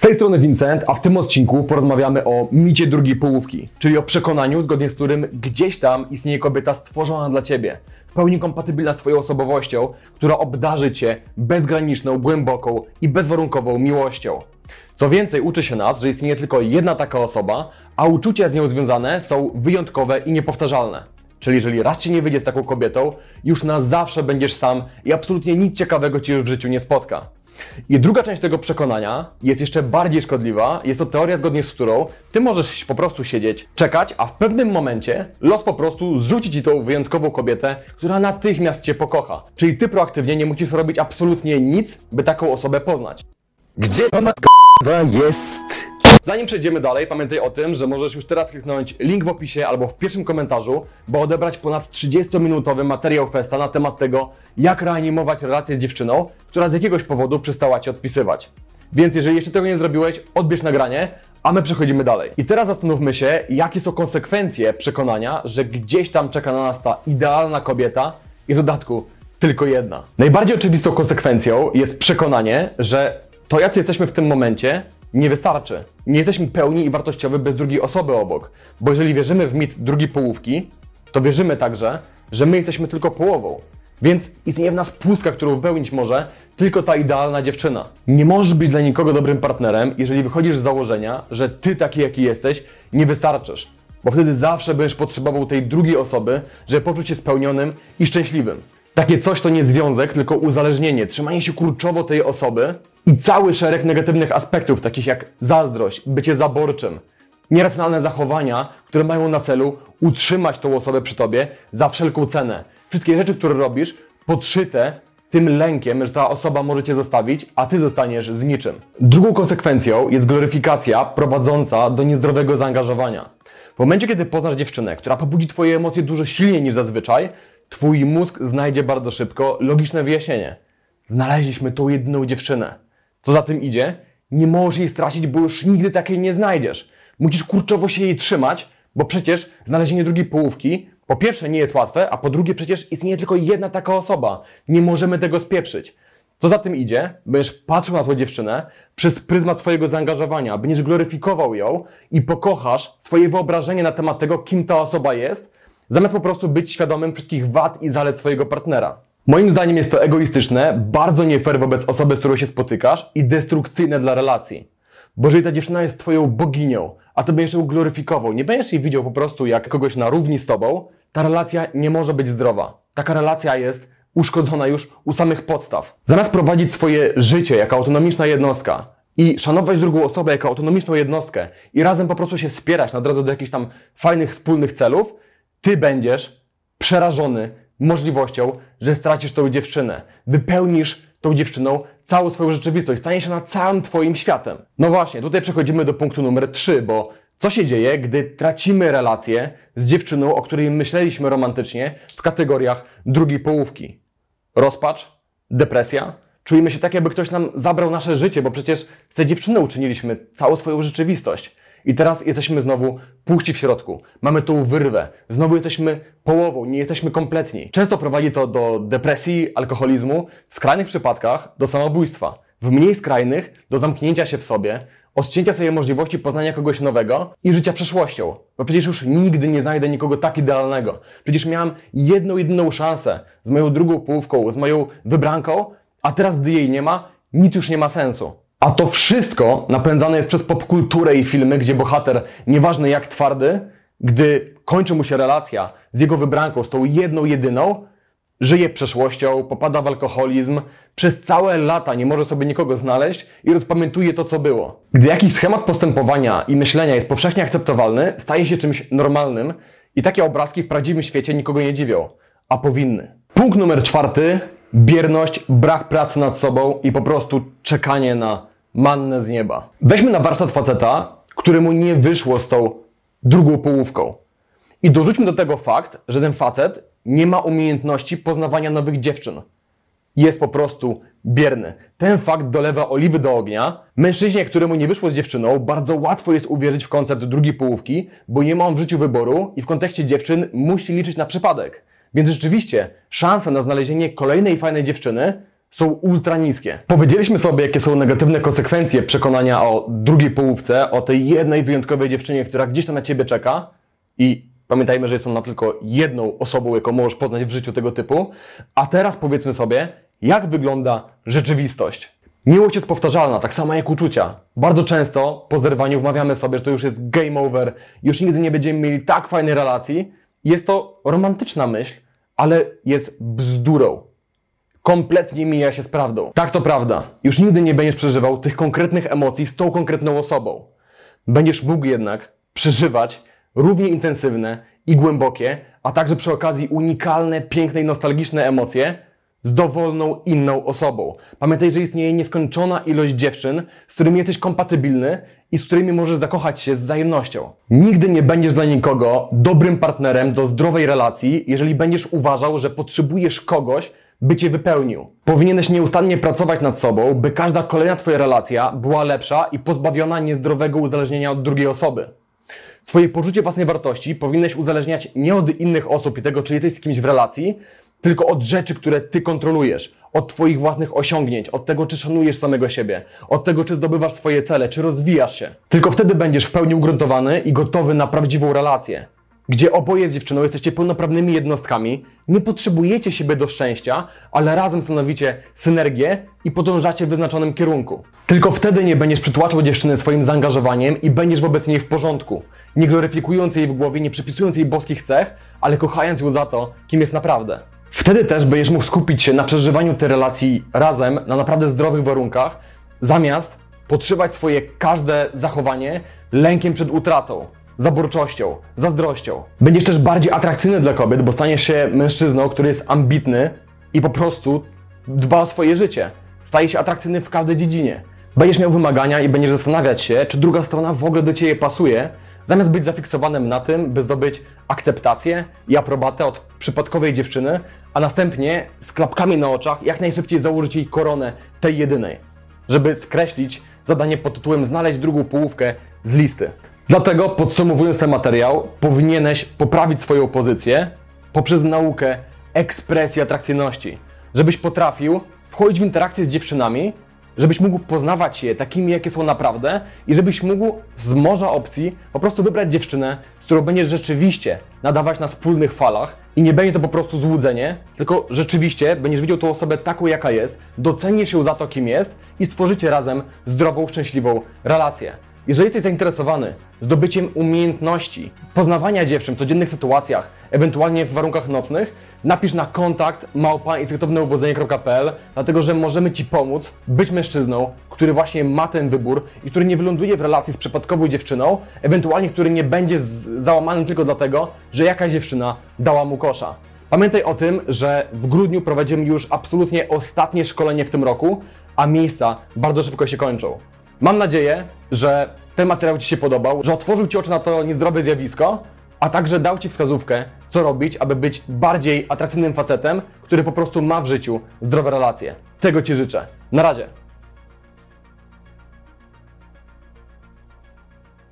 Z tej strony Vincent, a w tym odcinku porozmawiamy o micie drugiej połówki, czyli o przekonaniu, zgodnie z którym gdzieś tam istnieje kobieta stworzona dla Ciebie, w pełni kompatybilna z Twoją osobowością, która obdarzy Cię bezgraniczną, głęboką i bezwarunkową miłością. Co więcej, uczy się nas, że istnieje tylko jedna taka osoba, a uczucia z nią związane są wyjątkowe i niepowtarzalne. Czyli jeżeli raz Ci nie wyjdzie z taką kobietą, już na zawsze będziesz sam i absolutnie nic ciekawego Ci już w życiu nie spotka. I druga część tego przekonania jest jeszcze bardziej szkodliwa. Jest to teoria, zgodnie z którą ty możesz po prostu siedzieć, czekać, a w pewnym momencie los po prostu zrzuci ci tą wyjątkową kobietę, która natychmiast cię pokocha. Czyli ty proaktywnie nie musisz robić absolutnie nic, by taką osobę poznać. Gdzie ona jest? Zanim przejdziemy dalej, pamiętaj o tym, że możesz już teraz kliknąć link w opisie albo w pierwszym komentarzu, by odebrać ponad 30-minutowy materiał Festa na temat tego, jak reanimować relację z dziewczyną, która z jakiegoś powodu przestała Ci odpisywać. Więc jeżeli jeszcze tego nie zrobiłeś, odbierz nagranie, a my przechodzimy dalej. I teraz zastanówmy się, jakie są konsekwencje przekonania, że gdzieś tam czeka na nas ta idealna kobieta i w dodatku tylko jedna. Najbardziej oczywistą konsekwencją jest przekonanie, że to, jacy jesteśmy w tym momencie, nie wystarczy. Nie jesteśmy pełni i wartościowi bez drugiej osoby obok. Bo jeżeli wierzymy w mit drugiej połówki, to wierzymy także, że my jesteśmy tylko połową. Więc istnieje w nas pustka, którą wypełnić może tylko ta idealna dziewczyna. Nie możesz być dla nikogo dobrym partnerem, jeżeli wychodzisz z założenia, że ty taki jaki jesteś, nie wystarczysz. Bo wtedy zawsze będziesz potrzebował tej drugiej osoby, żeby poczuć się spełnionym i szczęśliwym. Takie coś to nie związek, tylko uzależnienie, trzymanie się kurczowo tej osoby i cały szereg negatywnych aspektów, takich jak zazdrość, bycie zaborczym, nieracjonalne zachowania, które mają na celu utrzymać tą osobę przy tobie za wszelką cenę. Wszystkie rzeczy, które robisz, podszyte tym lękiem, że ta osoba może cię zostawić, a ty zostaniesz z niczym. Drugą konsekwencją jest gloryfikacja prowadząca do niezdrowego zaangażowania. W momencie, kiedy poznasz dziewczynę, która pobudzi twoje emocje dużo silniej niż zazwyczaj, twój mózg znajdzie bardzo szybko logiczne wyjaśnienie. Znaleźliśmy tą jedyną dziewczynę. Co za tym idzie? Nie możesz jej stracić, bo już nigdy takiej nie znajdziesz. Musisz kurczowo się jej trzymać, bo przecież znalezienie drugiej połówki po pierwsze nie jest łatwe, a po drugie przecież istnieje tylko jedna taka osoba. Nie możemy tego spieprzyć. Co za tym idzie? Będziesz patrzył na tą dziewczynę przez pryzmat swojego zaangażowania, będziesz gloryfikował ją i pokochasz swoje wyobrażenie na temat tego, kim ta osoba jest, zamiast po prostu być świadomym wszystkich wad i zalet swojego partnera. Moim zdaniem jest to egoistyczne, bardzo nie fair wobec osoby, z którą się spotykasz i destrukcyjne dla relacji. Bo jeżeli ta dziewczyna jest twoją boginią, a ty będziesz ją gloryfikował, nie będziesz jej widział po prostu jak kogoś na równi z tobą, ta relacja nie może być zdrowa. Taka relacja jest uszkodzona już u samych podstaw. Zamiast prowadzić swoje życie jako autonomiczna jednostka i szanować drugą osobę jako autonomiczną jednostkę i razem po prostu się wspierać na drodze do jakichś tam fajnych, wspólnych celów, ty będziesz przerażony możliwością, że stracisz tą dziewczynę. Wypełnisz tą dziewczyną całą swoją rzeczywistość, stanie się na całym Twoim światem. No właśnie, tutaj przechodzimy do punktu numer 3, bo co się dzieje, gdy tracimy relację z dziewczyną, o której myśleliśmy romantycznie w kategoriach drugiej połówki? Rozpacz? Depresja? Czujemy się tak, jakby ktoś nam zabrał nasze życie, bo przecież z tej dziewczyny uczyniliśmy całą swoją rzeczywistość. I teraz jesteśmy znowu puści w środku. Mamy tą wyrwę. Znowu jesteśmy połową, nie jesteśmy kompletni. Często prowadzi to do depresji, alkoholizmu, w skrajnych przypadkach do samobójstwa. W mniej skrajnych do zamknięcia się w sobie, odcięcia sobie możliwości poznania kogoś nowego i życia przeszłością. Bo przecież już nigdy nie znajdę nikogo tak idealnego. Przecież miałam jedną, jedyną szansę z moją drugą połówką, z moją wybranką, a teraz, gdy jej nie ma, nic już nie ma sensu. A to wszystko napędzane jest przez popkulturę i filmy, gdzie bohater, nieważne jak twardy, gdy kończy mu się relacja z jego wybranką, z tą jedną, jedyną, żyje przeszłością, popada w alkoholizm, przez całe lata nie może sobie nikogo znaleźć i rozpamiętuje to, co było. Gdy jakiś schemat postępowania i myślenia jest powszechnie akceptowalny, staje się czymś normalnym i takie obrazki w prawdziwym świecie nikogo nie dziwią, a powinny. Punkt numer czwarty. Bierność, brak pracy nad sobą i po prostu czekanie na mannę z nieba. Weźmy na warsztat faceta, któremu nie wyszło z tą drugą połówką. I dorzućmy do tego fakt, że ten facet nie ma umiejętności poznawania nowych dziewczyn. Jest po prostu bierny. Ten fakt dolewa oliwy do ognia. Mężczyźnie, któremu nie wyszło z dziewczyną, bardzo łatwo jest uwierzyć w koncept drugiej połówki, bo nie ma on w życiu wyboru i w kontekście dziewczyn musi liczyć na przypadek. Więc rzeczywiście szansa na znalezienie kolejnej fajnej dziewczyny są ultra niskie. Powiedzieliśmy sobie, jakie są negatywne konsekwencje przekonania o drugiej połówce, o tej jednej wyjątkowej dziewczynie, która gdzieś tam na ciebie czeka i pamiętajmy, że jest ona tylko jedną osobą, jaką możesz poznać w życiu tego typu. A teraz powiedzmy sobie, jak wygląda rzeczywistość. Miłość jest powtarzalna, tak samo jak uczucia. Bardzo często po zerwaniu wmawiamy sobie, że to już jest game over, już nigdy nie będziemy mieli tak fajnej relacji. Jest to romantyczna myśl, ale jest bzdurą. Kompletnie mija się z prawdą. Tak to prawda. Już nigdy nie będziesz przeżywał tych konkretnych emocji z tą konkretną osobą. Będziesz mógł jednak przeżywać równie intensywne i głębokie, a także przy okazji unikalne, piękne i nostalgiczne emocje z dowolną inną osobą. Pamiętaj, że istnieje nieskończona ilość dziewczyn, z którymi jesteś kompatybilny i z którymi możesz zakochać się z wzajemnością. Nigdy nie będziesz dla nikogo dobrym partnerem do zdrowej relacji, jeżeli będziesz uważał, że potrzebujesz kogoś, by cię wypełnił. Powinieneś nieustannie pracować nad sobą, by każda kolejna twoja relacja była lepsza i pozbawiona niezdrowego uzależnienia od drugiej osoby. Swoje poczucie własnej wartości powinieneś uzależniać nie od innych osób i tego, czy jesteś z kimś w relacji, tylko od rzeczy, które ty kontrolujesz, od twoich własnych osiągnięć, od tego, czy szanujesz samego siebie, od tego, czy zdobywasz swoje cele, czy rozwijasz się. Tylko wtedy będziesz w pełni ugruntowany i gotowy na prawdziwą relację, gdzie oboje z dziewczyną jesteście pełnoprawnymi jednostkami, nie potrzebujecie siebie do szczęścia, ale razem stanowicie synergię i podążacie w wyznaczonym kierunku. Tylko wtedy nie będziesz przytłaczał dziewczyny swoim zaangażowaniem i będziesz wobec niej w porządku, nie gloryfikując jej w głowie, nie przypisując jej boskich cech, ale kochając ją za to, kim jest naprawdę. Wtedy też będziesz mógł skupić się na przeżywaniu tej relacji razem, na naprawdę zdrowych warunkach, zamiast podszywać swoje każde zachowanie lękiem przed utratą, zaborczością, zazdrością. Będziesz też bardziej atrakcyjny dla kobiet, bo staniesz się mężczyzną, który jest ambitny i po prostu dba o swoje życie. Staje się atrakcyjny w każdej dziedzinie. Będziesz miał wymagania i będziesz zastanawiać się, czy druga strona w ogóle do Ciebie pasuje, zamiast być zafiksowanym na tym, by zdobyć akceptację i aprobatę od przypadkowej dziewczyny, a następnie z klapkami na oczach jak najszybciej założyć jej koronę tej jedynej, żeby skreślić zadanie pod tytułem znaleźć drugą połówkę z listy. Dlatego podsumowując ten materiał, powinieneś poprawić swoją pozycję poprzez naukę ekspresji atrakcyjności, żebyś potrafił wchodzić w interakcję z dziewczynami, żebyś mógł poznawać je takimi, jakie są naprawdę i żebyś mógł z morza opcji po prostu wybrać dziewczynę, z którą będziesz rzeczywiście nadawać na wspólnych falach i nie będzie to po prostu złudzenie, tylko rzeczywiście będziesz widział tą osobę taką, jaka jest, docenisz ją za to, kim jest i stworzycie razem zdrową, szczęśliwą relację. Jeżeli jesteś zainteresowany zdobyciem umiejętności poznawania dziewczyn w codziennych sytuacjach, ewentualnie w warunkach nocnych, napisz na kontakt małpainstynktowneuwodzenie.pl, dlatego że możemy Ci pomóc być mężczyzną, który właśnie ma ten wybór i który nie wyląduje w relacji z przypadkową dziewczyną, ewentualnie który nie będzie załamany tylko dlatego, że jakaś dziewczyna dała mu kosza. Pamiętaj o tym, że w grudniu prowadzimy już absolutnie ostatnie szkolenie w tym roku, a miejsca bardzo szybko się kończą. Mam nadzieję, że ten materiał Ci się podobał, że otworzył Ci oczy na to niezdrowe zjawisko, a także dał Ci wskazówkę, co robić, aby być bardziej atrakcyjnym facetem, który po prostu ma w życiu zdrowe relacje. Tego Ci życzę. Na razie.